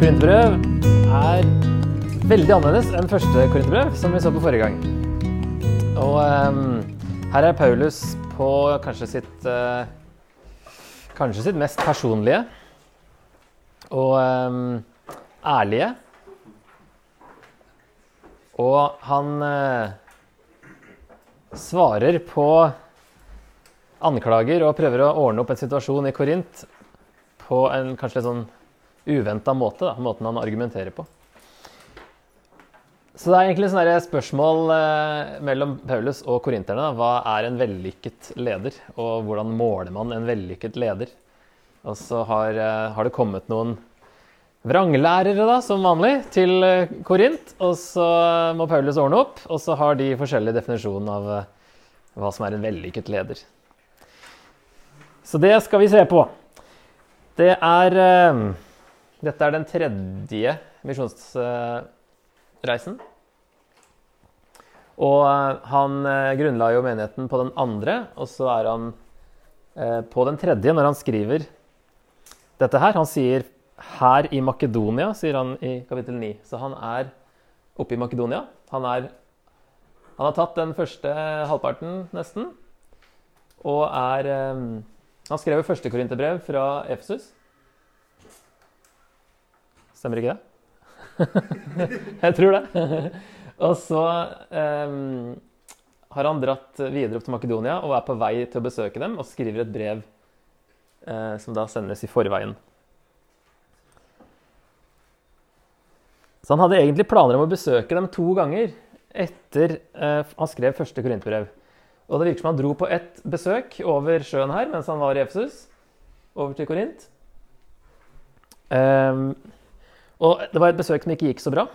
Korinterbrev er veldig annerledes enn første korinterbrev, som vi så på forrige gang. Og um, her er Paulus på kanskje sitt uh, Kanskje sitt mest personlige og um, ærlige. Og han uh, svarer på anklager og prøver å ordne opp en situasjon i Korint på en kanskje litt sånn uventa måte. Da, måten han argumenterer på. Så det er egentlig sånne spørsmål eh, mellom Paulus og korinterne. Hva er en vellykket leder, og hvordan måler man en vellykket leder? Og så har, eh, har det kommet noen vranglærere, da, som vanlig, til eh, Korint. Og så må Paulus ordne opp, og så har de forskjellige definisjoner av hva som er en vellykket leder. Så det skal vi se på. Det er Dette er den tredje misjonsreisen. Og eh, han eh, grunnla jo menigheten på den andre, og så er han eh, på den tredje når han skriver dette her. Han sier 'her i Makedonia', sier han i kapittel 9. Så han er oppe i Makedonia. Han, er, han har tatt den første halvparten, nesten, og er Han skrev første korinterbrev fra Efesus. Stemmer ikke det? Jeg tror det. Og så um, har han dratt videre opp til Makedonia og er på vei til å besøke dem og skriver et brev uh, som da sendes i forveien. Så han hadde egentlig planer om å besøke dem to ganger etter uh, han skrev første korintbrev. Og det virker som han dro på ett besøk over sjøen her mens han var i Efesus, over til Korint. Um, og det var et besøk som ikke gikk så bra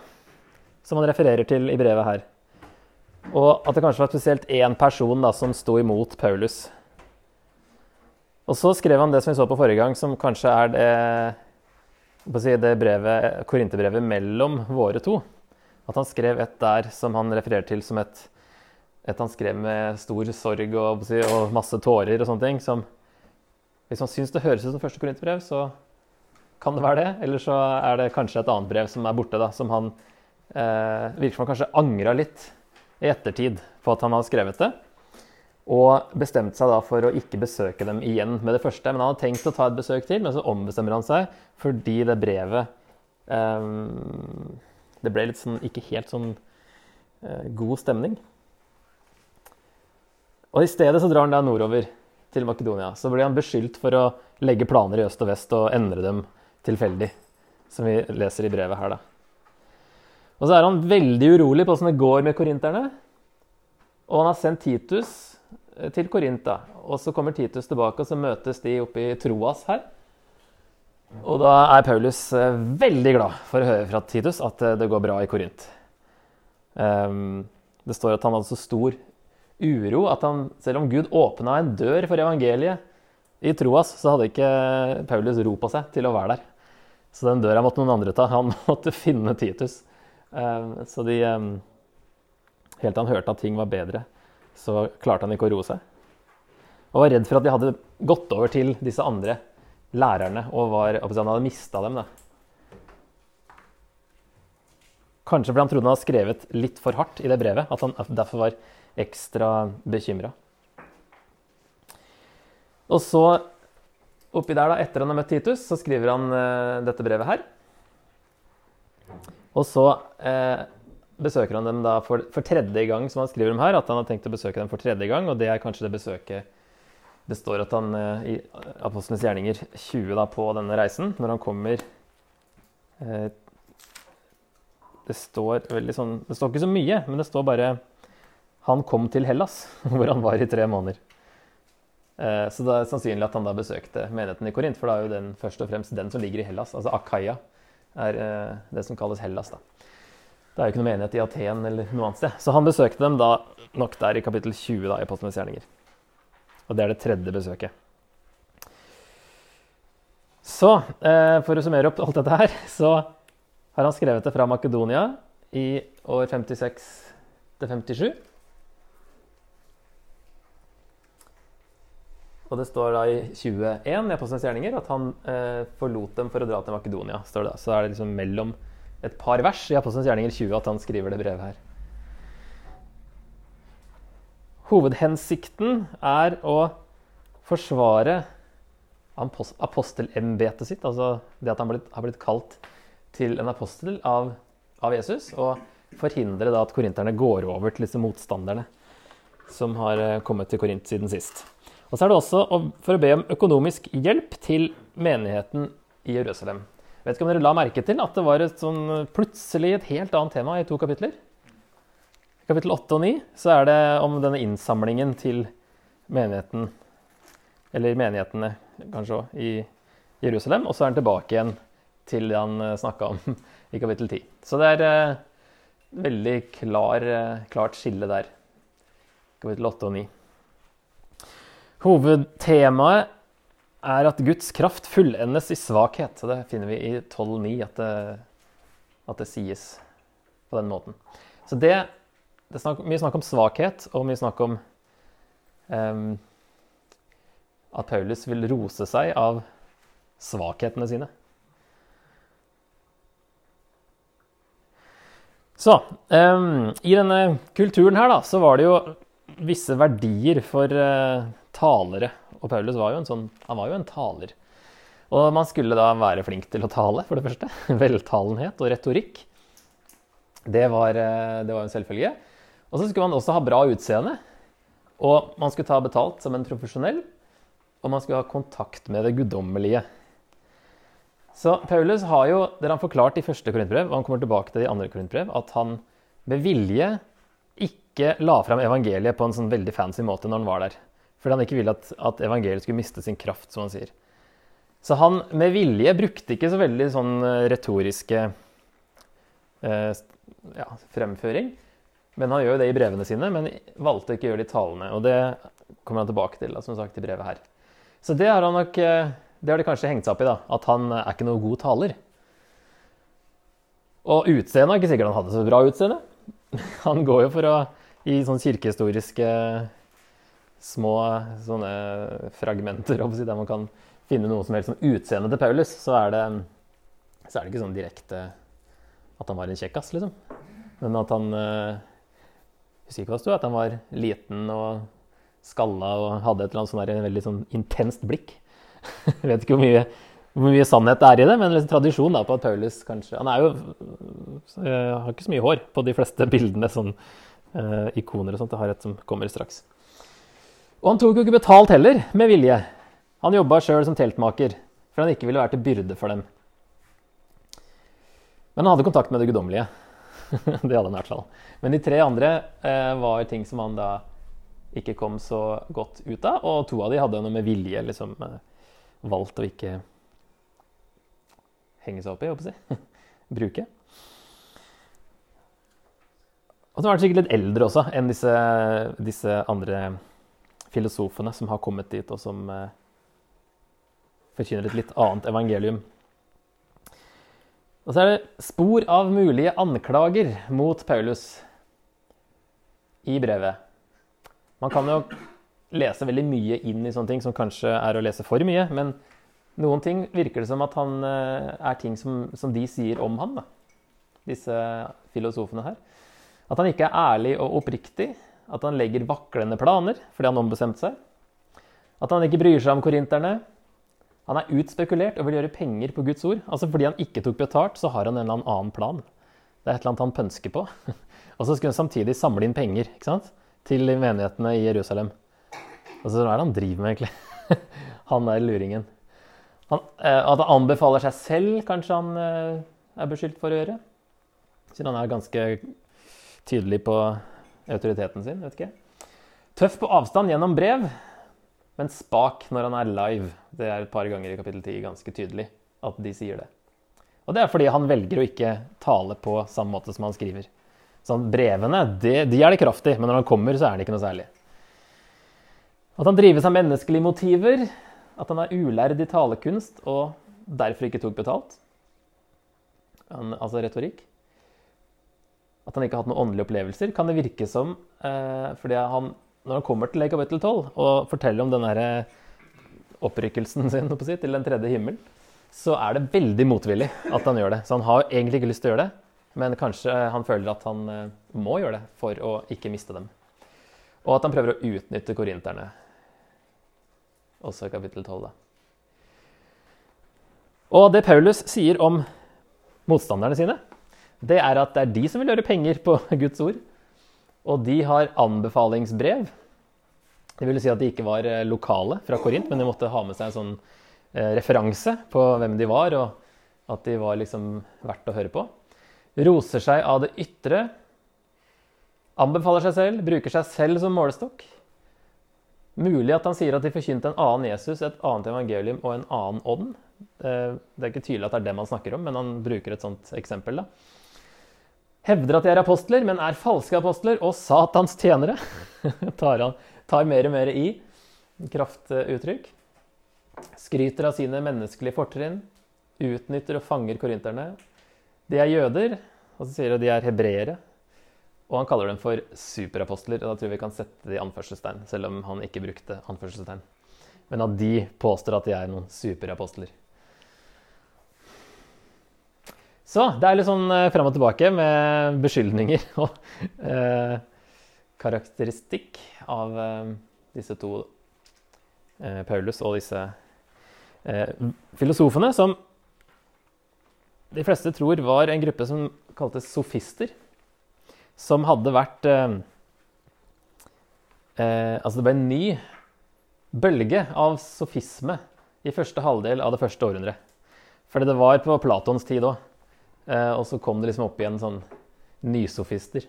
som han refererer til i brevet her. Og at det kanskje var spesielt én person da, som sto imot Paulus. Og så skrev han det som vi så på forrige gang, som kanskje er det, si, det brevet, korinterbrevet mellom våre to. At han skrev et der som han refererer til som et, et han skrev med stor sorg og, si, og, masse tårer og sånne ting. Som, hvis man syns det høres ut som første korinterbrev, så kan det være det. Eller så er det kanskje et annet brev som er borte, da, som han eh, virker som han kanskje angra litt i ettertid på at han hadde skrevet det. Og bestemte seg da for å ikke besøke dem igjen med det første. Men han hadde tenkt å ta et besøk til, men så ombestemmer han seg fordi det brevet eh, Det ble litt sånn ikke helt sånn eh, god stemning. Og i stedet så drar han da nordover til Makedonia. Så blir han beskyldt for å legge planer i øst og vest og endre dem tilfeldig, som vi leser i brevet her, da. Og så er han veldig urolig på åssen det går med korinterne. Og han har sendt Titus eh, til Korint. Og så kommer Titus tilbake, og så møtes de oppe i Troas her. Og da er Paulus eh, veldig glad for å høre fra Titus at eh, det går bra i Korint. Um, det står at han hadde så stor uro at han, selv om Gud åpna en dør for evangeliet i Troas, så hadde ikke Paulus ro på seg til å være der. Så den døra måtte noen andre ta. Han måtte finne Titus. Ehm, så de ehm, Helt til han hørte at ting var bedre, så klarte han ikke å roe seg. Og var redd for at de hadde gått over til disse andre lærerne og var, han hadde mista dem. Da. Kanskje fordi han trodde han hadde skrevet litt for hardt i det brevet. At han derfor var ekstra bekymra. Og så, oppi der, da, etter han har møtt Titus, så skriver han eh, dette brevet her. Og så eh, besøker han dem da for, for, tredje gang, som han skriver om her. At han har tenkt å besøke dem for tredje gang, og det er kanskje det besøket Det står at han eh, i Apostlenes gjerninger 20 da, på denne reisen, når han kommer eh, Det står sånn Det står ikke så mye, men det står bare Han kom til Hellas, hvor han var i tre måneder. Eh, så det er sannsynlig at han da besøkte menigheten i Korint, for det er jo den, først og fremst den som ligger i Hellas, altså Akaya er eh, det som kalles Hellas. da. Det er jo ikke noe menighet i Aten eller noe annet sted. Så han besøkte dem da nok der i kapittel 20 da, i Apostlenes gjerninger. Og det er det tredje besøket. Så eh, for å summere opp alt dette her, så har han skrevet det fra Makedonia i år 56 til 57. Og det står da i 21 i Apostelens gjerninger at han eh, forlot dem for å dra til Makedonia. står det da. Så er det liksom mellom et par vers i Apostelens gjerninger 20 at han skriver det brevet her. Hovedhensikten er å forsvare apostelembetet sitt, altså det at han har blitt kalt til en apostel av, av Jesus, og forhindre da at korinterne går over til disse motstanderne som har eh, kommet til Korint siden sist. Og så er det også for å be om økonomisk hjelp til menigheten i Jerusalem. Vet ikke om dere la merke til at det var et sånn, plutselig et helt annet tema i to kapitler? I kapittel 8 og 9 så er det om denne innsamlingen til menigheten, eller menighetene kanskje òg, i Jerusalem. Og så er han tilbake igjen til det han eh, snakka om i kapittel 10. Så det er et veldig klar, eh, klart skille der. Kapittel 8 og 9. Hovedtemaet er at Guds kraft fullendes i svakhet. Det finner vi i 12.9 at, at, det sies på den måten. Så det, det er mye snakk om svakhet, og mye snakk om um, at Paulus vil rose seg av svakhetene sine. Så um, I denne kulturen her da, så var det jo visse verdier for uh, talere. Og Paulus var jo en sånn, han var jo en taler. Og man skulle da være flink til å tale, for det første. Veltalenhet og retorikk. Det var, uh, det var en selvfølge. Og så skulle man også ha bra utseende. Og man skulle ta betalt som en profesjonell. Og man skulle ha kontakt med det guddommelige. Så Paulus har jo, det han forklart i første korintbrev, og han kommer tilbake til det i andre korintbrev, at han med vilje ikke la fram evangeliet på en sånn veldig fancy måte når han var der. Fordi han ikke ville at, at, evangeliet skulle miste sin kraft, som han sier. Så han med vilje brukte ikke så veldig sånn eh, retoriske eh, ja, fremføring. Men han gjør jo det i brevene sine, men valgte ikke å gjøre det i talene. Og det kommer han tilbake til, som sagt, i brevet her. Så det har han nok eh, det har de kanskje hengt seg opp i, da, at han er ikke noe god taler. Og utseendet er ikke sikkert han hadde så bra utseende. Han går jo for å gi sånn kirkehistoriske små sånne fragmenter der man kan finne noe som helst som utseendet til Paulus, så er, det, så er det ikke sånn direkte at han var en kjekkas, liksom. Men at han eh, husker ikke hva det sto, at han var liten og skalla og hadde et eller annet sånn veldig sånn intenst blikk. Jeg vet ikke hvor mye, hvor mye, sannhet det er i det, men liksom tradisjon da, på at Paulus kanskje Han er jo øh, har ikke så mye hår på de fleste bildene, sånn øh, ikoner og sånt. Jeg har et som kommer straks. Og han tok jo ikke betalt heller, med vilje. Han jobba sjøl som teltmaker, for han ikke ville være til byrde for dem. Men han hadde kontakt med det guddommelige. det hadde han i hvert fall. Men de tre andre eh, var ting som han da ikke kom så godt ut av, og to av de hadde noe med vilje liksom, eh, valgt å ikke henge seg opp i, håper jeg. Bruke. Og så var han sikkert litt eldre også enn disse, disse, andre filosofene som har kommet dit, og som eh, forkynner et litt annet evangelium. Og så er det spor av mulige anklager mot Paulus i brevet. Man kan jo lese veldig mye inn i sånne ting som kanskje er å lese for mye. Men noen ting virker det som at han eh, er ting som, som de sier om han, da. disse filosofene her. At han ikke er ærlig og oppriktig. At han legger vaklende planer fordi han ombestemte seg. At han ikke bryr seg om korinterne. Han er utspekulert og vil gjøre penger på Guds ord. Altså Fordi han ikke tok betalt, så har han en eller annen plan. Det er et eller annet han pønsker på. og så skulle han samtidig samle inn penger ikke sant? til menighetene i Jerusalem. Altså, hva er det han driver med, egentlig? han der luringen. Han, eh, at han anbefaler seg selv, kanskje han eh, er beskyldt for å gjøre. Siden han er ganske tydelig på autoriteten sin. vet ikke. Tøff på avstand gjennom brev, men spak når han er live. Det er et par ganger i kapittel 10 ganske tydelig at de sier det. Og det er fordi han velger å ikke tale på samme måte som han skriver. Sånn, brevene de, de er det kraft i, men når han kommer, så er det ikke noe særlig. At han drives av menneskelige motiver, at han er ulærd i talekunst og derfor ikke tok betalt. Han, altså retorikk. At han ikke har hatt noen åndelige opplevelser, kan det virke som eh, fordi han, når han kommer til kapittel 12 og forteller om den opprykkelsen sin si, til den tredje himmelen, så er det veldig motvillig at han gjør det. Så han har egentlig ikke lyst til å gjøre det, men kanskje han føler at han eh, må gjøre det for å ikke miste dem. Og at han prøver å utnytte korinterne, også i kapittel 12. Da. Og det Paulus sier om motstanderne sine, det er at det er de som vil gjøre penger på Guds ord. Og de har anbefalingsbrev. Det vil si at de ikke var eh, lokale fra Korint, men de måtte ha med seg en sånn eh, referanse på hvem de var, og at de var liksom verdt å høre på. Roser seg av det ytre. Anbefaler seg selv, bruker seg selv som målestokk. Mulig at han sier at de forkynte en annen Jesus, et annet evangelium og en annen ånd. Eh, det er ikke tydelig at det er dem han snakker om, men han bruker et sånt eksempel. da. Hevder at de er apostler, men er falske apostler og Satans tjenere. tar, han, tar mer og mer i. Kraftuttrykk. Skryter av sine menneskelige fortrinn. Utnytter og fanger korinterne. De er jøder, og så sier at de er hebreere. Og han kaller dem for superapostler. og Da tror jeg vi kan sette det i anførselstegn, selv om han ikke brukte anførselstegn. Men at de påstår at de er noen superapostler. Så det er litt sånn frem fram og tilbake med beskyldninger og eh, karakteristikk av eh, disse to eh, Paulus og disse eh, filosofene, som de fleste tror var en gruppe som kaltes sofister. Som hadde vært eh, Altså, det ble en ny bølge av sofisme i første halvdel av det første århundret. Fordi det var på Platons tid òg. Eh, og så kom det liksom opp igjen sånn nysofister.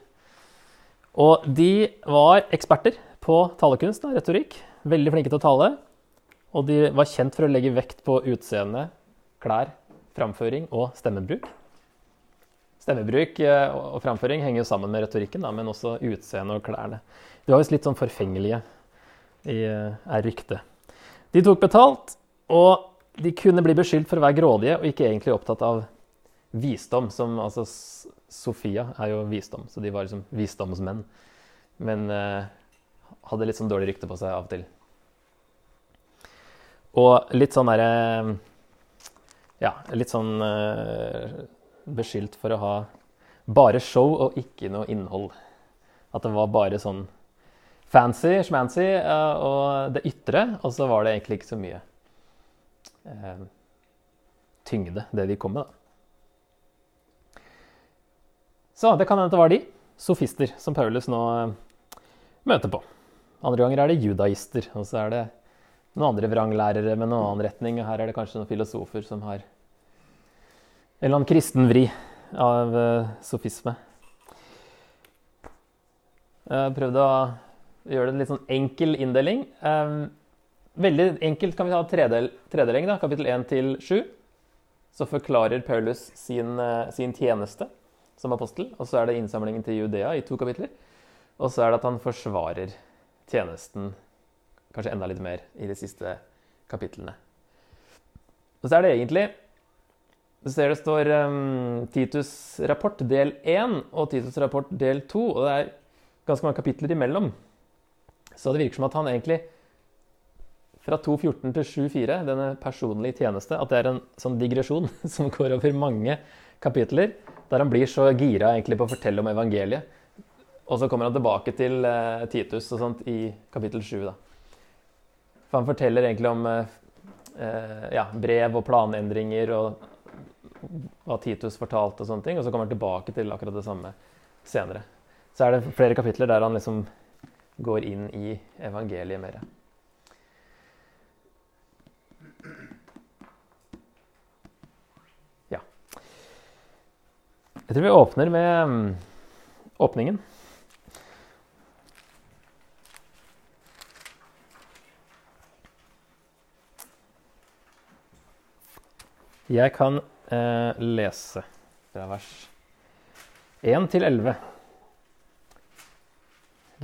Og de var eksperter på talekunst, da, retorikk. Veldig flinke til å tale. Og de var kjent for å legge vekt på utseende, klær, framføring og stemmebruk. Stemmebruk eh, og framføring henger jo sammen med retorikken, da, men også utseende og klærne. De var visst litt sånn forfengelige, i, eh, er ryktet. De tok betalt, og de kunne bli beskyldt for å være grådige og ikke egentlig opptatt av visdom. Som, altså, Sofia er jo visdom, så de var liksom visdomsmenn. Men eh, hadde litt sånn dårlig rykte på seg av og til. Og litt sånn derre Ja, litt sånn eh, beskyldt for å ha bare show og ikke noe innhold. At det var bare sånn fancy, schmancy uh, og det ytre, og så var det egentlig ikke så mye eh, tyngde, det de kom med. da. Så det kan hende det var de, sofister, som Paulus nå eh, møter på. Andre ganger er det judaister, og så er det noen andre vranglærere med noen annen retning. Og her er det kanskje noen filosofer som har en eller annen kristen vri av uh, sofisme. Jeg har prøvd å gjøre det en litt sånn enkel inndeling. Um, veldig enkelt kan vi ta tredel, tredeling, da, kapittel 1 til 7. Så forklarer Paulus sin, sin tjeneste som apostel. Og så er det innsamlingen til Judea i to kapitler. Og så er det at han forsvarer tjenesten kanskje enda litt mer i de siste kapitlene. Og så er det egentlig Du ser det står um, Titus rapport del 1 og Titus rapport del 2. Og det er ganske mange kapitler imellom. Så det virker som at han egentlig fra 2.14 til 7.4, denne personlige tjeneste, at det er en sånn digresjon som går over mange kapitler der han blir så gira på å fortelle om evangeliet. Og så kommer han tilbake til eh, Titus og sånt i kapittel 7. Da. For han forteller egentlig om eh, eh, ja, brev og planendringer og hva Titus fortalte og sånne ting. Og så kommer han tilbake til akkurat det samme senere. Så er det flere kapitler der han liksom går inn i evangeliet mer. Jeg tror vi åpner med um, åpningen. Jeg kan eh, lese fra vers 1 til 11.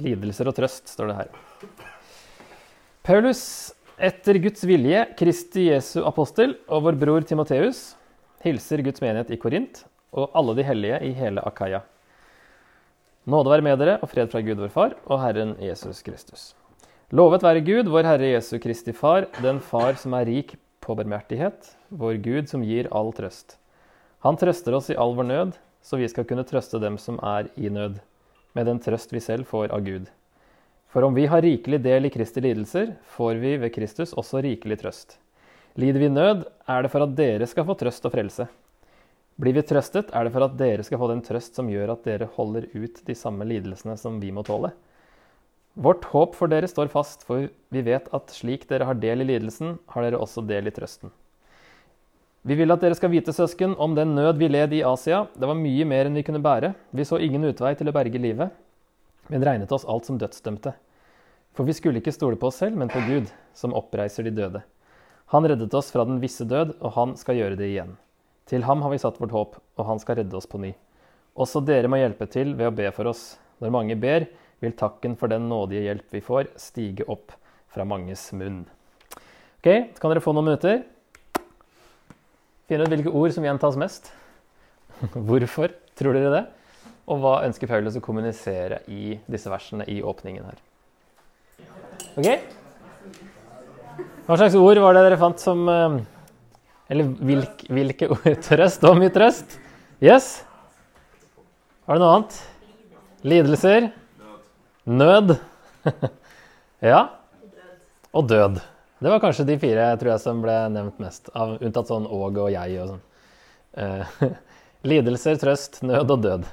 Lidelser og trøst, står det her. Paulus, etter Guds vilje, Kristi Jesu apostel, og vår bror Timoteus, hilser Guds menighet i Korint og alle de hellige i hele Akaya. Nåde være med dere og fred fra Gud vår Far og Herren Jesus Kristus. Lovet være Gud, vår Herre Jesu Kristi Far, den Far som er rik på barmhjertighet, vår Gud som gir all trøst. Han trøster oss i all vår nød, så vi skal kunne trøste dem som er i nød, med den trøst vi selv får av Gud. For om vi har rikelig del i Kristi lidelser, får vi ved Kristus også rikelig trøst. Lider vi nød, er det for at dere skal få trøst og frelse. Blir vi trøstet, er det for at dere skal få den trøst som gjør at dere holder ut de samme lidelsene som vi må tåle. Vårt håp for dere står fast, for vi vet at slik dere har del i lidelsen, har dere også del i trøsten. Vi vil at dere skal vite, søsken, om den nød vi led i Asia. Det var mye mer enn vi kunne bære. Vi så ingen utvei til å berge livet, men regnet oss alt som dødsdømte. For vi skulle ikke stole på oss selv, men på Gud, som oppreiser de døde. Han reddet oss fra den visse død, og han skal gjøre det igjen. Til ham har vi satt vårt håp, og han skal redde oss på ny. Også dere må hjelpe til ved å be for oss. Når mange ber, vil takken for den nådige hjelp vi får, stige opp fra manges munn. Ok, så kan dere få noen minutter. Finne ut hvilke ord som gjentas mest. Hvorfor tror dere det? Og hva ønsker Paulus å kommunisere i disse versene i åpningen her? Ok? Hva slags ord var det dere fant som eh, eller hvilke, hvilke ord? Trøst og mye trøst? Yes? Har du noe annet? Lidelser? Nød? ja? Og død. Det var kanskje de fire tror jeg, som ble nevnt mest. Av, unntatt sånn og og jeg og sånn. Uh, lidelser, trøst, nød og død.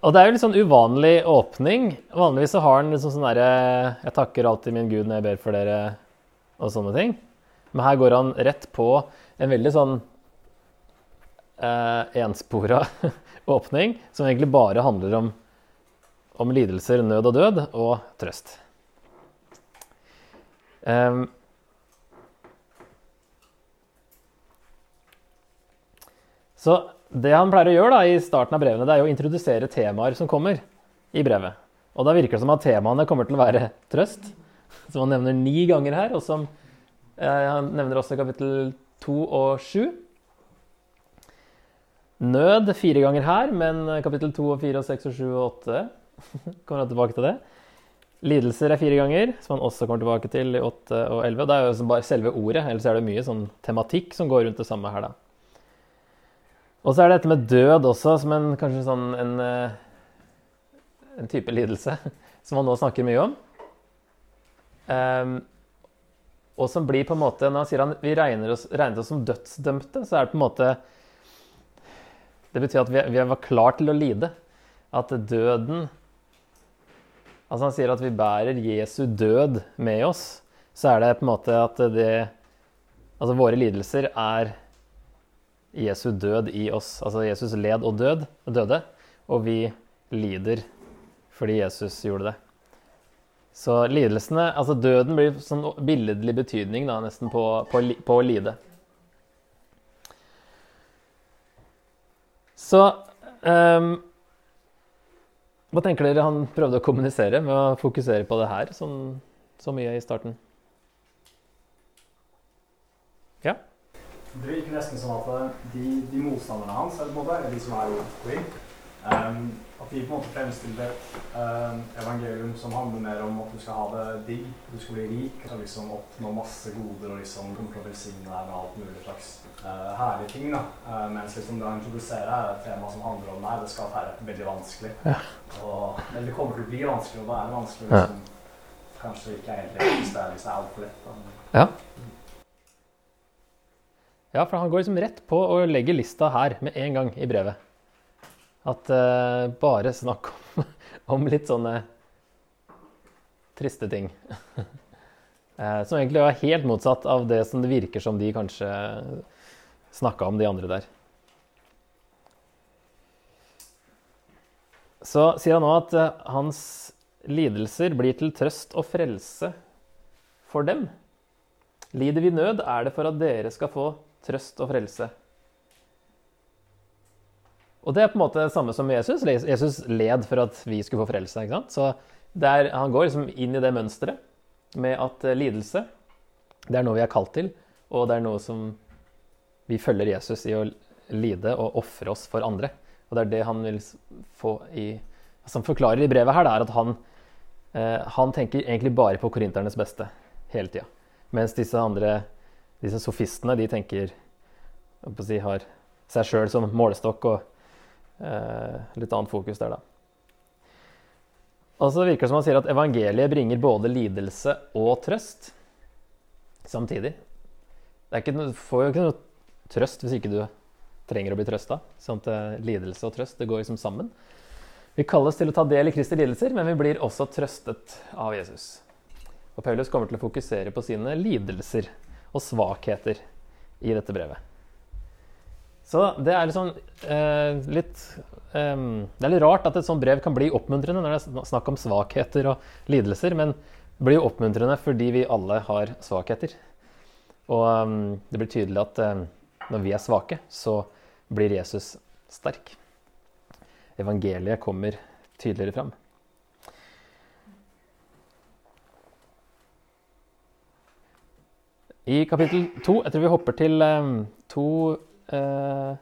og det er jo litt sånn uvanlig åpning. Vanligvis så har den liksom sånn derre Jeg takker alltid min Gud når jeg ber for dere, og sånne ting. Men her går han rett på en veldig sånn eh, enspora åpning, som egentlig bare handler om, om, lidelser, nød og død, og trøst. Um, så det han pleier å gjøre da, i starten av brevene, det er å introdusere temaer som kommer i brevet. Og da virker det som at temaene kommer til å være trøst, som han nevner ni ganger her, og som han nevner også kapittel 2 og 7. Nød fire ganger her, men kapittel 2 og 4 og 6 og 7 og 8 kommer han tilbake til det. Lidelser er fire ganger, som han også kommer tilbake til i 8 og 11. Det er jo bare selve ordet, ellers er det mye sånn tematikk som går rundt det samme her, da. Og så er det dette med død også, som en, kanskje sånn en, eh, en type lidelse, som han nå snakker mye om. Um, og som blir på en måte Når han sier han, vi regner oss, regner oss, som dødsdømte, så er det på en måte Det betyr at vi, vi var klar til å lide. At døden Altså Han sier at vi bærer Jesu død med oss. Så er det på en måte at det Altså våre lidelser er Jesu død i oss. Altså Jesus led og død, døde, og vi lider fordi Jesus gjorde det. Så lidelsene Altså døden blir sånn billedlig betydning da, nesten på, på, på å lide. Så um, Hva tenker dere han prøvde å kommunisere med å fokusere på det her sånn, så mye i starten? Ja? Det virker nesten som at de, de motstanderne hans, eller de som er um, at de på en måte fremstiller uh, evangelium som handler mer om at du skal ha det digg, du skal bli rik og liksom oppnå masse goder og liksom kommer til å velsigne deg med alt mulig slags uh, herlige ting. da. Uh, mens liksom det å introdusere er et tema som handler om nei, det skal være veldig vanskelig. Ja. Og, eller det kommer til å bli vanskelig, og da er det vanskelig liksom, Kanskje ikke helt rett hvis det er, hvis det er altfor lett. Da. Ja. Ja, for han går liksom rett på å legge lista her med en gang i brevet. At uh, bare snakk om, om, litt sånne triste ting. uh, som egentlig er helt motsatt av det som det virker som de kanskje snakka om, de andre der. Så sier han nå at uh, hans lidelser blir til trøst og frelse for dem. Lider vi nød, er det for at dere skal få trøst og frelse. Og det er på en måte det samme som Jesus. Jesus led for at vi skulle få frelse. ikke sant? Så der, han går liksom inn i det mønsteret med at eh, lidelse det er noe vi er kalt til, og det er noe som vi følger Jesus i å lide og ofre oss for andre. Og det er det han vil få i altså Han forklarer i brevet her, det er at han eh, han tenker egentlig bare på korinternes beste hele tida. Mens disse andre, disse sofistene, de tenker si, har seg sjøl som målestokk og litt annet fokus der, da. Og så virker det som han sier at evangeliet bringer både lidelse og trøst samtidig. Du får jo ikke noe trøst hvis ikke du trenger å bli trøsta. Sånn eh, lidelse og trøst det går liksom sammen. Vi kalles til å ta del i Kristi lidelser, men vi blir også trøstet av Jesus. Og Paulus kommer til å fokusere på sine lidelser og svakheter i dette brevet. Så det er liksom eh, litt eh, Det er litt rart at et sånt brev kan bli oppmuntrende når det er snakk om svakheter og lidelser, men det blir jo oppmuntrende fordi vi alle har svakheter. Og um, det blir tydelig at um, når vi er svake, så blir Jesus sterk. Evangeliet kommer tydeligere fram. I kapittel to Jeg tror vi hopper til um, to Ja,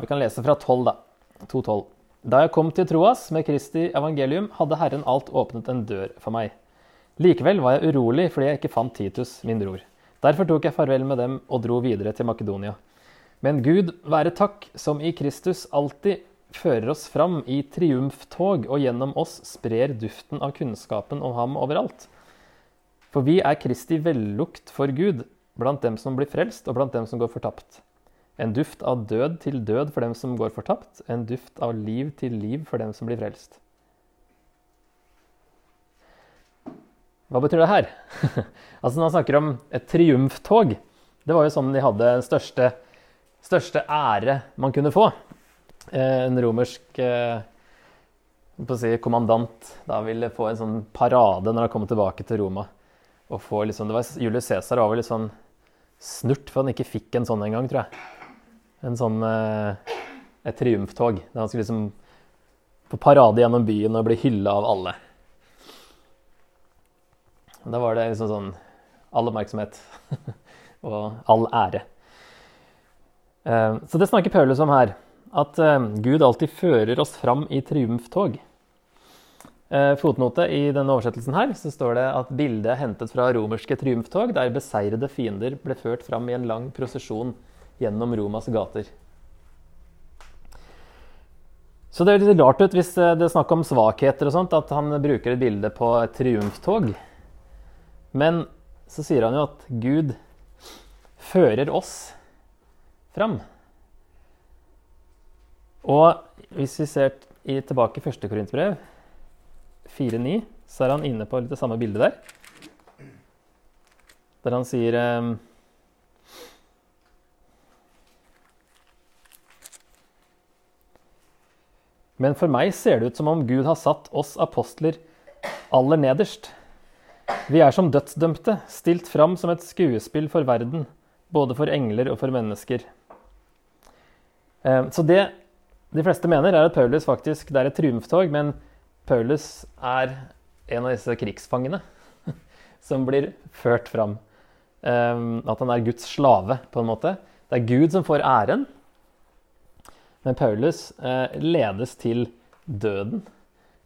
vi kan lese fra 12, da. 2.12. Da jeg kom til Troas med Kristi evangelium, hadde Herren alt åpnet en dør for meg. Likevel var jeg urolig fordi jeg ikke fant Titus, min bror. Derfor tok jeg farvel med dem og dro videre til Makedonia. Men Gud være takk, som i Kristus alltid fører oss fram i triumftog og gjennom oss sprer duften av kunnskapen om ham overalt. For vi er Kristi vellukt for Gud, blant dem som blir frelst, og blant dem som går fortapt. En duft av død til død for dem som går fortapt, en duft av liv til liv for dem som blir frelst. Hva betyr det her? altså Når han snakker om et triumftog Det var jo sånn de hadde den største, største ære man kunne få. Eh, en romersk eh, si, kommandant da ville få en sånn parade når han kom tilbake til Roma liksom, det var Julius Cæsar var vel litt sånn snurt for han ikke fikk en sånn en gang, tror jeg. En sånn eh, et triumftog. Der han skulle liksom på parade gjennom byen og bli hylla av alle. Da var det liksom sånn all oppmerksomhet og all ære. Eh, så det snakker Paulus om her. At eh, Gud alltid fører oss fram i triumftog. Eh, fotnote i denne oversettelsen her, så står det at bildet er hentet fra romerske triumftog, der beseirede fiender ble ført fram i en lang prosesjon gjennom Romas gater. Så det er litt rart ut hvis eh, det er snakk om svakheter og sånt, at han bruker et bilde på et triumftog. Men så sier han jo at Gud fører oss fram. Og hvis vi ser tilbake i første korintbrev 4.9, så er han inne på litt det samme bildet der. Der han sier eh, Men for meg ser det ut som om Gud har satt oss apostler aller nederst. Vi er som dødsdømte, stilt fram som et skuespill for verden, både for engler og for mennesker. Eh, så det de fleste mener, er at Paulus faktisk det er et triumftog, men Paulus er en av disse krigsfangene som blir ført fram. Um, at han er Guds slave, på en måte. Det er Gud som får æren. Men Paulus uh, ledes til døden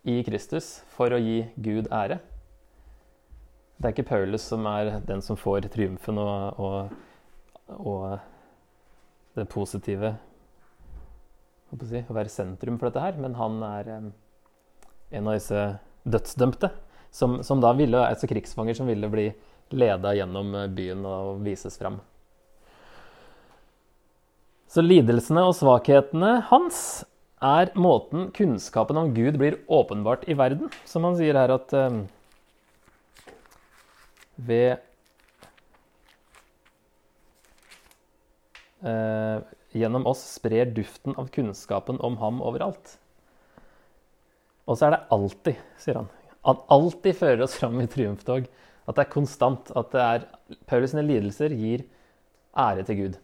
i Kristus for å gi Gud ære. Det er ikke Paulus som er den som får triumfen og, og, og det positive si, å være sentrum for dette her, men han er um, en av disse dødsdømte, som, som da ville, altså krigsfanger som ville bli leda gjennom eh, byen og vises fram. Så lidelsene og svakhetene hans er måten kunnskapen om Gud blir åpenbart i verden. Som han sier her at eh, ved uh, Gjennom oss sprer duften av kunnskapen om ham overalt. Og så er det alltid, sier han. Han alltid fører oss fram i triumftog. At det er konstant. At det er Paulus' sine lidelser gir ære til Gud.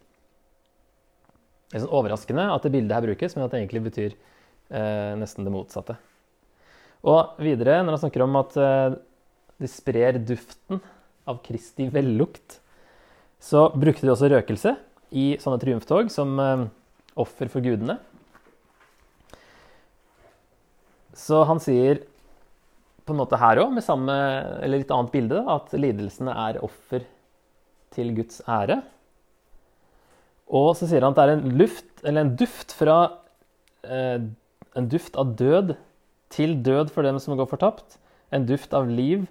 Det er sånn overraskende at det bildet her brukes, men at det egentlig betyr eh, nesten det motsatte. Og videre, når han snakker om at eh, de sprer duften av Kristi vellukt, så brukte de også røkelse i sånne triumftog som eh, offer for gudene. Så han sier på en måte her òg, med samme, eller litt annet bilde, at lidelsene er offer til Guds ære. Og så sier han at det er en luft, eller en duft fra eh, En duft av død til død for dem som går fortapt. En duft av liv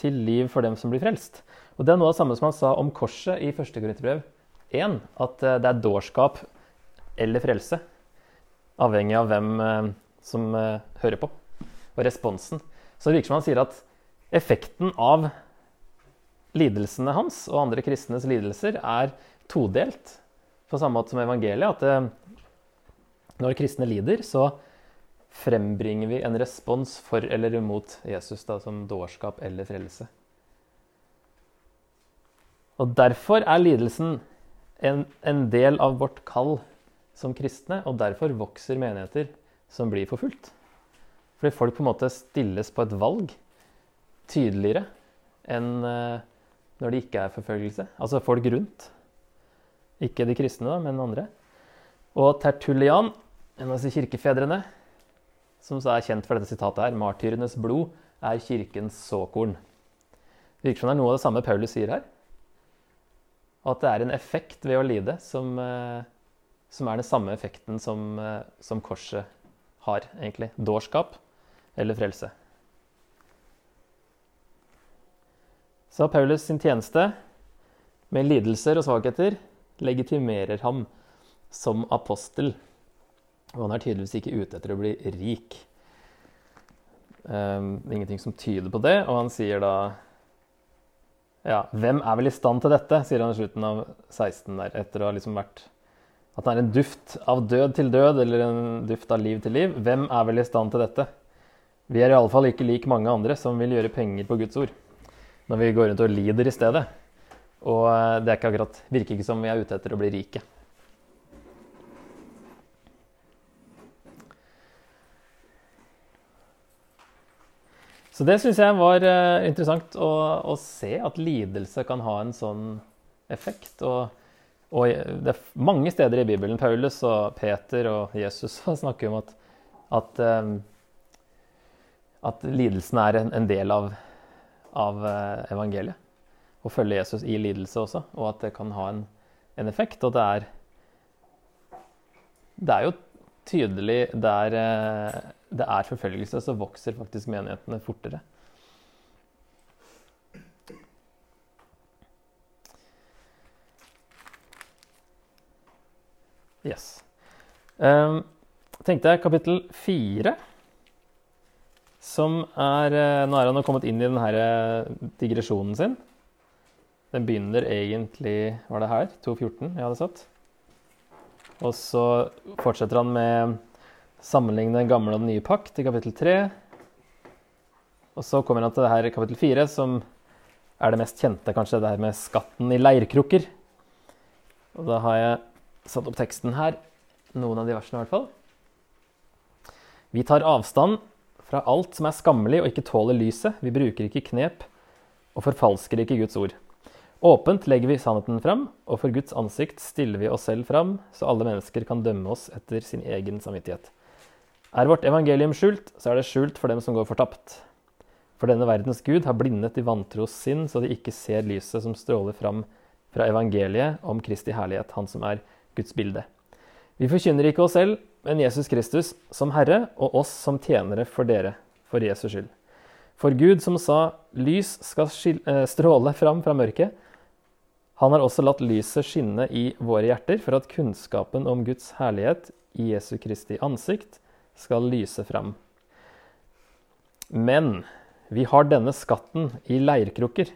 til liv for dem som blir frelst. Og Det er noe av det samme som han sa om korset i 1. Korinterbrev 1. At eh, det er dårskap eller frelse. Avhengig av hvem eh, som eh, hører på, og responsen. Så det virker som han sier at effekten av lidelsene hans og andre kristnes lidelser er todelt. På samme måte som evangeliet. At det, når kristne lider, så frembringer vi en respons for eller imot Jesus da, som dårskap eller frelse. Og Derfor er lidelsen en, en, del av vårt kall som kristne, og derfor vokser menigheter som blir forfulgt. Fordi folk på en måte stilles på et valg tydeligere enn uh, når det ikke er forfølgelse. Altså folk rundt. Ikke de kristne, da, men andre. Og Tertullian, en av disse kirkefedrene, som er kjent for dette sitatet her, 'Martyrenes blod er kirkens såkorn'. Det virker som det er noe av det samme Paulus sier her. At det er en effekt ved å lide som, uh, som er den samme effekten som, uh, som korset har, egentlig. Dårskap eller frelse. Så Paulus sin tjeneste med lidelser og svakheter legitimerer ham som apostel. Og han er tydeligvis ikke ute etter å bli rik. Um, ingenting som tyder på det, og han sier da ja, hvem er vel i stand til dette, sier han i slutten av 16 der, etter å ha liksom vært At det er en duft av død til død, eller en duft av liv til liv. Hvem er vel i stand til dette? Vi er iallfall ikke lik mange andre som vil gjøre penger på Guds ord når vi går rundt og lider i stedet. Og det det ikke akkurat, virker ikke som vi er ute etter å bli rike. Så det syns jeg var uh, interessant å, å, se, at lidelse kan ha en sånn effekt. Og, og, det er mange steder i Bibelen, Paulus og Peter og Jesus, snakker om at, at, at lidelsen er en, en del av av eh, evangeliet. Å følge Jesus i lidelse også, og at det kan ha en, en effekt. Og det er Det er jo tydelig der eh, det er forfølgelse, så vokser faktisk menighetene fortere. Yes. Um, tenkte jeg kapittel fire som er eh, Nå er han kommet inn i denne eh, digresjonen sin. Den begynner egentlig Var det her? 2.14 jeg hadde satt. Og så fortsetter han med sammenligne den gamle og den nye pakt i kapittel 3. Og så kommer han til det her kapittel 4, som er det mest kjente, kanskje, det her med skatten i leirkrukker. Og da har jeg satt opp teksten her. Noen av de versene, i hvert fall. Vi tar avstand fra alt som er skammelig og ikke tåler lyset. Vi bruker ikke knep og forfalsker ikke Guds ord. Åpent legger vi sannheten fram, og for Guds ansikt stiller vi oss selv fram, så alle mennesker kan dømme oss etter sin egen samvittighet. Er vårt evangelium skjult, så er det skjult for dem som går fortapt. For denne verdens Gud har blindet de vantros sinn, så de ikke ser lyset som stråler fram fra evangeliet om Kristi herlighet, Han som er Guds bilde. Vi forkynner ikke oss selv, men Jesus Kristus som Herre og oss som tjenere for dere, for Jesus skyld. For Gud som sa 'lys skal eh, stråle fram fra mørket', han har også latt lyset skinne i våre hjerter for at kunnskapen om Guds herlighet i Jesu Kristi ansikt skal lyse fram. Men vi har denne skatten i leirkrukker,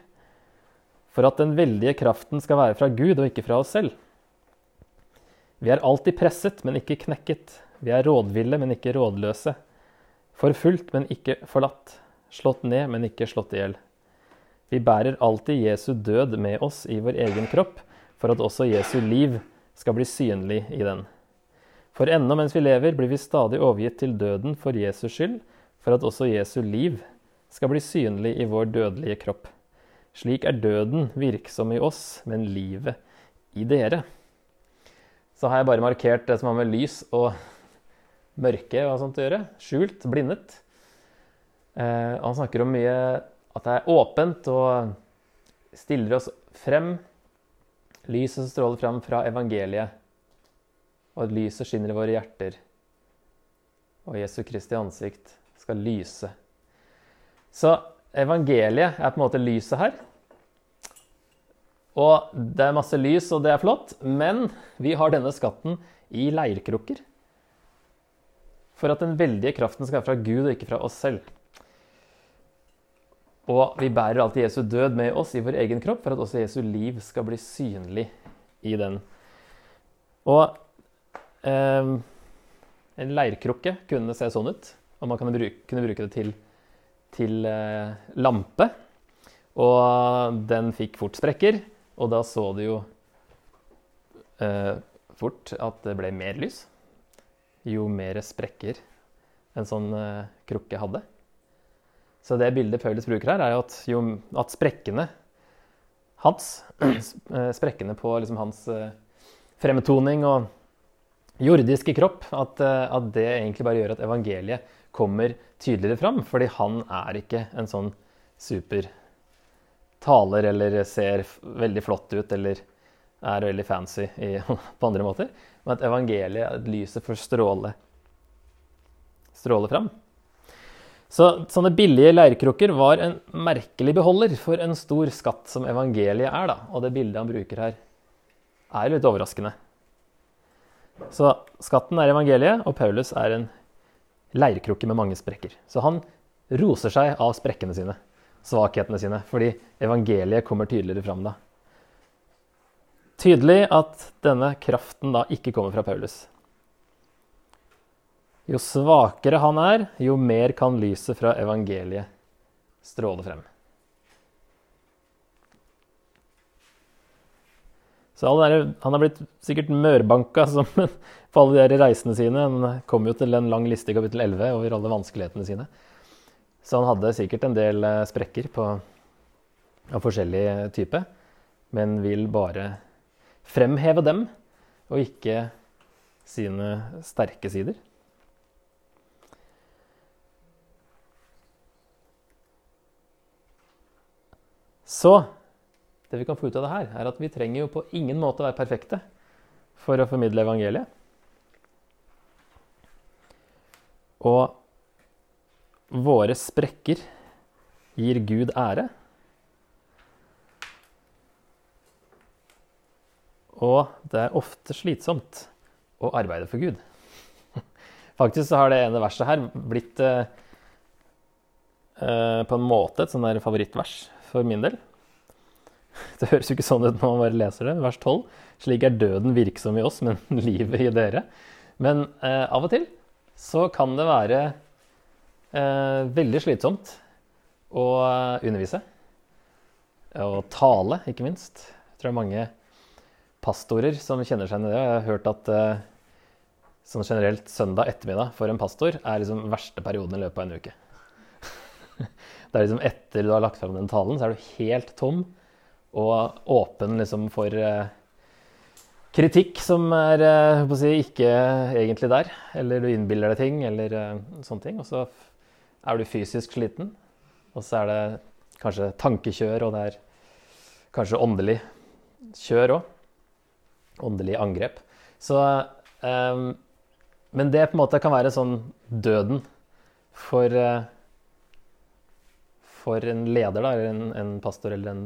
for at den veldige kraften skal være fra Gud og ikke fra oss selv. Vi er alltid presset, men ikke knekket. Vi er rådville, men ikke rådløse. Forfulgt, men ikke forlatt. Slått ned, men ikke slått i hjel. Vi bærer alltid Jesu død med oss i vår egen kropp, for at også Jesu liv skal bli synlig i den. For ennå mens vi lever, blir vi stadig overgitt til døden for Jesus skyld, for at også Jesu liv skal bli synlig i vår dødelige kropp. Slik er døden virksom i oss, men livet i dere så har jeg bare markert det som har med lys og mørke og sånt å gjøre. Skjult, blindet. Eh, han snakker om mye at det er åpent og stiller oss frem. Lyset som stråler frem fra evangeliet, og at lyset skinner i våre hjerter. Og Jesu Kristi ansikt skal lyse. Så evangeliet er på en måte lyset her. Og det er masse lys, og det er flott, men vi har denne skatten i leirkrukker. For at den veldige kraften skal være fra Gud og ikke fra oss selv. Og vi bærer alltid Jesu død med oss i vår egen kropp for at også Jesu liv skal bli synlig i den. Og eh, en leirkrukke kunne se sånn ut, og man bruke, kunne bruke det til, til eh, lampe. Og den fikk fort sprekker, og da så du jo eh, fort at det ble mer lys jo mer sprekker en sånn eh, krukke hadde. Så det bildet Paulus bruker her, er jo at, jo, at sprekkene hans, eh, sprekkene på liksom hans eh, fremtoning og jordiske kropp, at, eh, at, det egentlig bare gjør at evangeliet kommer tydeligere fram. Fordi han er ikke en sånn super taler eller ser veldig flott ut eller er veldig fancy i, på andre måter. Men at evangeliet, lyset får stråle, stråle fram. Så sånne billige leirkrukker var en merkelig beholder for en stor skatt som evangeliet er. da. Og det bildet han bruker her, er litt overraskende. Så skatten er evangeliet, og Paulus er en leirkrukke med mange sprekker. Så han roser seg av sprekkene sine, svakhetene sine, fordi evangeliet kommer tydeligere fram da. Tydelig at denne kraften da ikke kommer fra Paulus. Jo svakere han er, jo mer kan lyset fra evangeliet stråle frem. Så der, Han har blitt sikkert mørbanka som, på alle de reisene sine. Han kom jo til en lang liste i kapittel 11 over alle vanskelighetene sine. Så han hadde sikkert en del eh, sprekker på, av forskjellig type, men vil bare fremheve dem, og ikke sine sterke sider. Så det vi kan få ut av det her, er at vi trenger jo på ingen måte å være perfekte for å formidle evangeliet. Og våre sprekker gir Gud ære. Og det er ofte slitsomt å arbeide for Gud. Faktisk så har det ene verset her blitt eh, eh på en måte et sånn favorittvers for min del. Det høres jo ikke sånn ut når man bare leser det. Vers 12. Slik er døden virksom i oss, men livet i dere. Men eh, av og til så kan det være veldig slitsomt å eh, undervise. Og tale, ikke minst. Jeg tror det er mange pastorer som kjenner seg igjen i det. Jeg har hørt at eh, sånn generelt søndag ettermiddag for en pastor er liksom verste perioden i løpet av en uke. Det er liksom etter du har lagt fram den talen, så er du helt tom og åpen liksom for uh, kritikk som er si, ikke egentlig der. Eller du innbiller deg ting, eller sånne ting. Og så er du fysisk sliten. Og så er det kanskje tankekjør, og det er kanskje åndelig kjør òg. Åndelig angrep. Så um, Men det på en måte kan være sånn døden for uh, for en leder, da, eller en, en pastor eller en,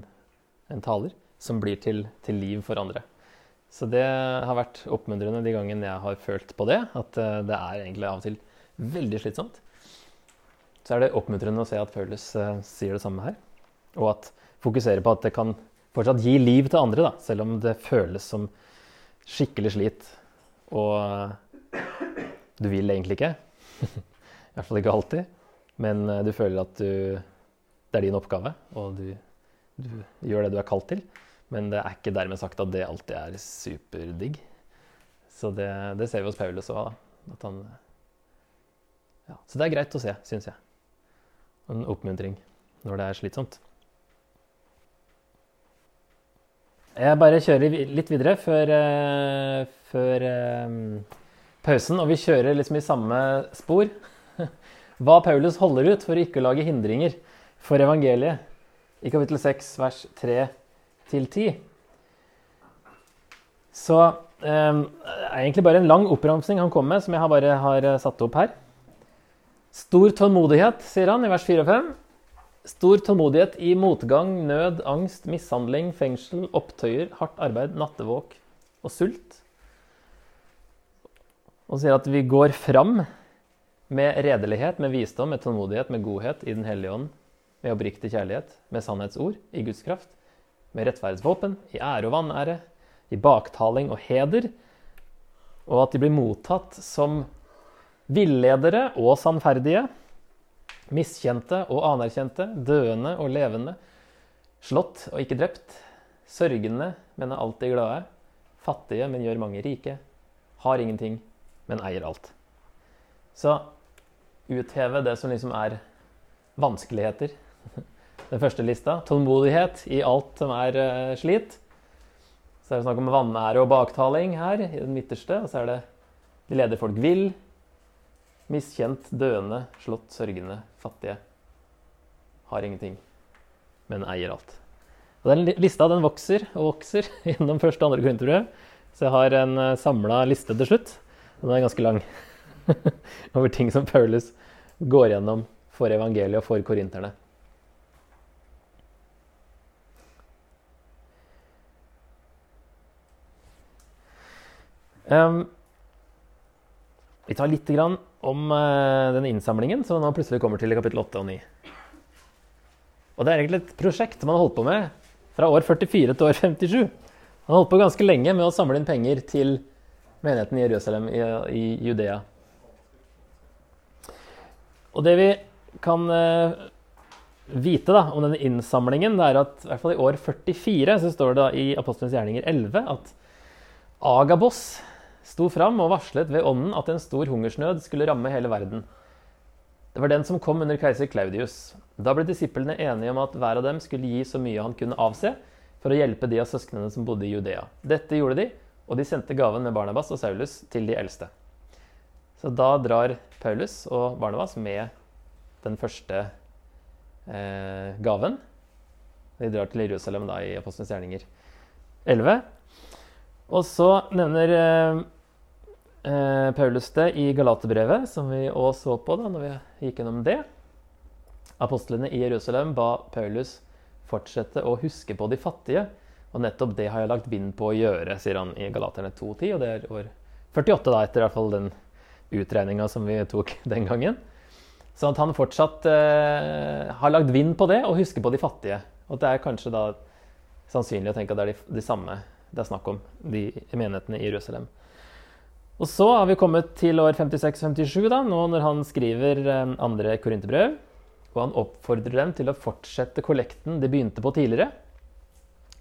en, taler, som blir til, til, liv for andre. Så det har vært oppmuntrende de gangene jeg har følt på det, at uh, det er egentlig av og til veldig slitsomt. Så er det oppmuntrende å se at Paulus uh, sier det samme her, og at fokuserer på at det kan fortsatt gi liv til andre, da, selv om det føles som skikkelig slit, og uh, du vil egentlig ikke. I hvert fall ikke alltid. Men du føler at du det er din oppgave, og du, du, gjør det du er kalt til. Men det er ikke dermed sagt at det alltid er superdigg. Så det, det ser vi hos Paulus òg, at ja. Så det er greit å se, syns jeg. En oppmuntring når det er slitsomt. Jeg bare kjører litt videre før, uh, før uh, pausen, og vi kjører liksom i samme spor. hva Paulus holder ut for å ikke lage hindringer for evangeliet i kapittel 6, vers 3 10. Så eh, det er egentlig bare en lang oppramsing han kom med, som jeg bare har eh, satt opp her. Stor tålmodighet, sier han i vers 4 og 5. Stor tålmodighet i motgang, nød, angst, mishandling, fengsel, opptøyer, hardt arbeid, nattevåk og sult. Og sier at vi går fram med redelighet, med visdom, med tålmodighet, med godhet i Den hellige ånd, med oppriktig kjærlighet, med sannhetsord, i Guds kraft, med rettferdsvåpen, i ære og vanære, i baktaling og heder, og at de blir mottatt som villedere og sannferdige, miskjente og anerkjente, døende og levende, slått og ikke drept, sørgende, men er alltid glade, fattige, men gjør mange rike, har ingenting, men eier alt. Så utheve det som liksom er vanskeligheter. Den første lista. Tålmodighet i alt som er uh, slit. Så er det snakk om vanære og baktaling her i den midterste. Og så er det de leder folk vil. Miskjent, døende, slått, sørgende, fattige. Har ingenting, men eier alt. Og Den lista den vokser og vokser gjennom første og andre korinterbrev. Så jeg har en uh, samla liste til slutt. Og den er ganske lang. Over ting som Paulus går gjennom for evangeliet og for korinterne. Um, vi tar litt om uh, den innsamlingen som nå plutselig kommer til i kapittel 8 og 9. Og Det er egentlig et prosjekt man har holdt på med fra år 44 til år 57. Man har holdt på ganske lenge med å samle inn penger til menigheten i Jerusalem i, i Judea. Og det vi kan uh, vite da, om denne innsamlingen, det er at i hvert fall i år 44 så står det da i Apostelens gjerninger 11 at Agabos sto fram og varslet ved ånden at en stor hungersnød skulle ramme hele verden. Det var den som kom under keiser Claudius. Da ble disiplene enige om at hver av dem skulle gi så mye han kunne avse for å hjelpe de av søsknene som bodde i Judea. Dette gjorde de, og de sendte gaven med Barnabas og Saulus til de eldste. Så da drar Paulus og Barnabas med den første eh, gaven. De drar til Jerusalem da i Apostelens gjerninger 11. Og så nevner eh, eh, Paulus det i Galaterbrevet, som vi òg så på da når vi gikk gjennom det. Apostlene i Jerusalem ba Paulus fortsette å huske på de fattige. Og nettopp det har jeg lagt vind på å gjøre, sier han i Galaterne 2.10. Og det er år 48, da, etter i hvert fall den utregninga som vi tok den gangen. Sånn at han fortsatt eh, har lagt vind på det og husker på de fattige. Og det er kanskje da sannsynlig å tenke at det er de, de samme det er snakk om, de menighetene i Jerusalem. Og så har vi kommet til år 56-57, da, nå når han skriver eh, andre korinterbrev. Og han oppfordrer dem til å fortsette kollekten de begynte på tidligere.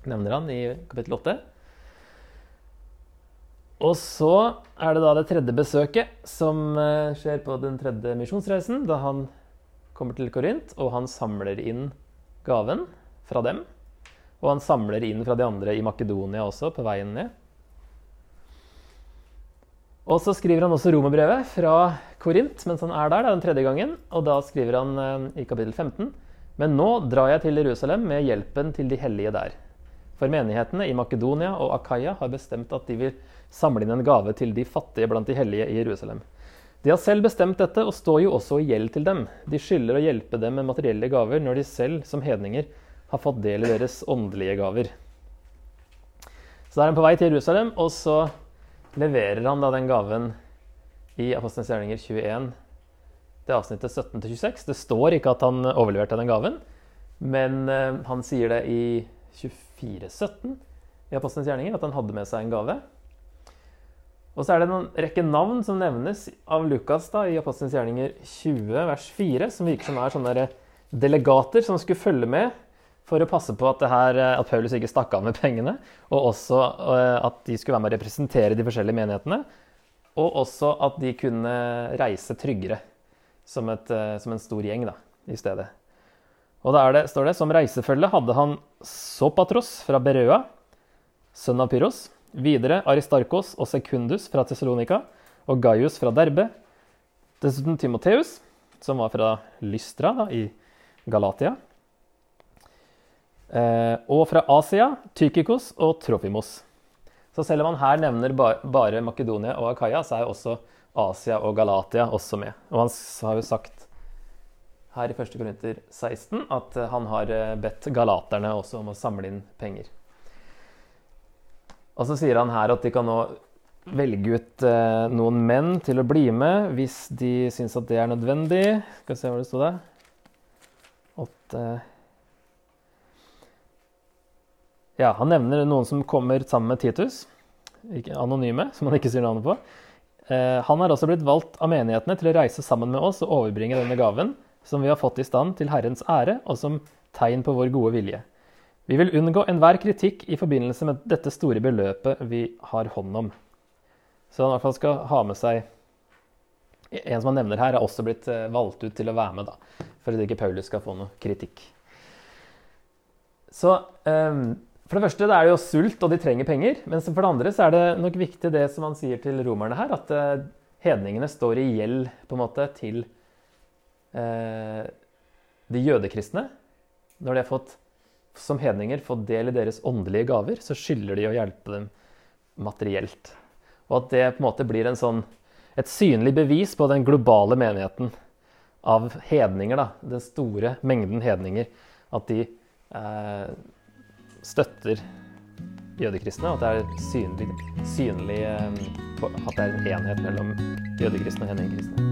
Nevner han i kapittel 8. Og så er det da det tredje besøket som eh, skjer på den tredje misjonsreisen. Da han kommer til Korint, og han samler inn gaven fra dem. Og han samler inn fra de andre i Makedonia også, på veien ned. Og så skriver han også romerbrevet fra Korint mens han er der, den tredje gangen. Og da skriver han eh, i kapittel 15.: Men nå drar jeg til Jerusalem med hjelpen til de hellige der. For menighetene i Makedonia og Akaya har bestemt at de vil samle inn en gave til de fattige blant de hellige i Jerusalem. De har selv bestemt dette og står jo også i gjeld til dem. De skylder å hjelpe dem med materielle gaver når de selv, som hedninger, har fått del i deres åndelige gaver. Så da er han på vei til Jerusalem, og så leverer han da den gaven i Apostelens gjerninger 21, det avsnittet 17-26. Det står ikke at han overleverte den gaven, men uh, han sier det i 24-17 i Apostelens gjerninger, at han hadde med seg en gave. Og så er det en rekke navn som nevnes av Lukas da, i Apostelens gjerninger 20, vers 4, som virker som er sånne delegater som skulle følge med for å passe på at, her, eh, at, Paulus ikke stakk av med pengene, og også eh, at de skulle være med å representere de forskjellige menighetene. Og også at de kunne reise tryggere, som, et, eh, som en stor gjeng da, i stedet. Og da det, står det som reisefølge hadde han Sopatros fra Berøa, sønn av Pyros. Videre Aristarkos og Sekundus fra Tessalonika og Gaius fra Derbe. Dessuten Timoteus, som var fra Lystra da, i Galatia. Eh, og fra Asia Tykikos og Trofimos. Så selv om han her nevner ba bare Makedonia og Akaya, så er jo også Asia og Galatia også med. Og han har jo sagt her i 1. Korinter 16 at eh, han har eh, bedt galaterne også om å samle inn penger. Og så sier han her at de kan nå velge ut noen menn til å bli med hvis de syns at det er nødvendig. Skal vi se hvor det sto der. Åtte Ja, han nevner noen som kommer sammen med Titus. Anonyme, som han ikke sier navnet på. Eh, han har også blitt valgt av menighetene til å reise sammen med oss og overbringe denne gaven som vi har fått i stand til Herrens ære og som tegn på vår gode vilje. Vi vil unngå enhver kritikk i forbindelse med dette store beløpet vi har hånd om. Så han i hvert fall skal ha med seg En som han nevner her, er også blitt eh, valgt ut til å være med, da, for at ikke Paulus skal få noe kritikk. Så um, for det første det er det jo sult, og de trenger penger. Men for det andre så er det nok viktig det som han sier til romerne her, at uh, hedningene står i gjeld på en måte til eh, de jødekristne. Når de har fått, som hedninger fått del i deres åndelige gaver, så skylder de å hjelpe dem materielt. Og at det på en måte blir en sånn, et synlig bevis på den globale menigheten av hedninger. da, Den store mengden hedninger. At de eh, støtter jødekristne. At det er synlig, synlig eh, at det er en enhet mellom jødekristne og hedningkristne.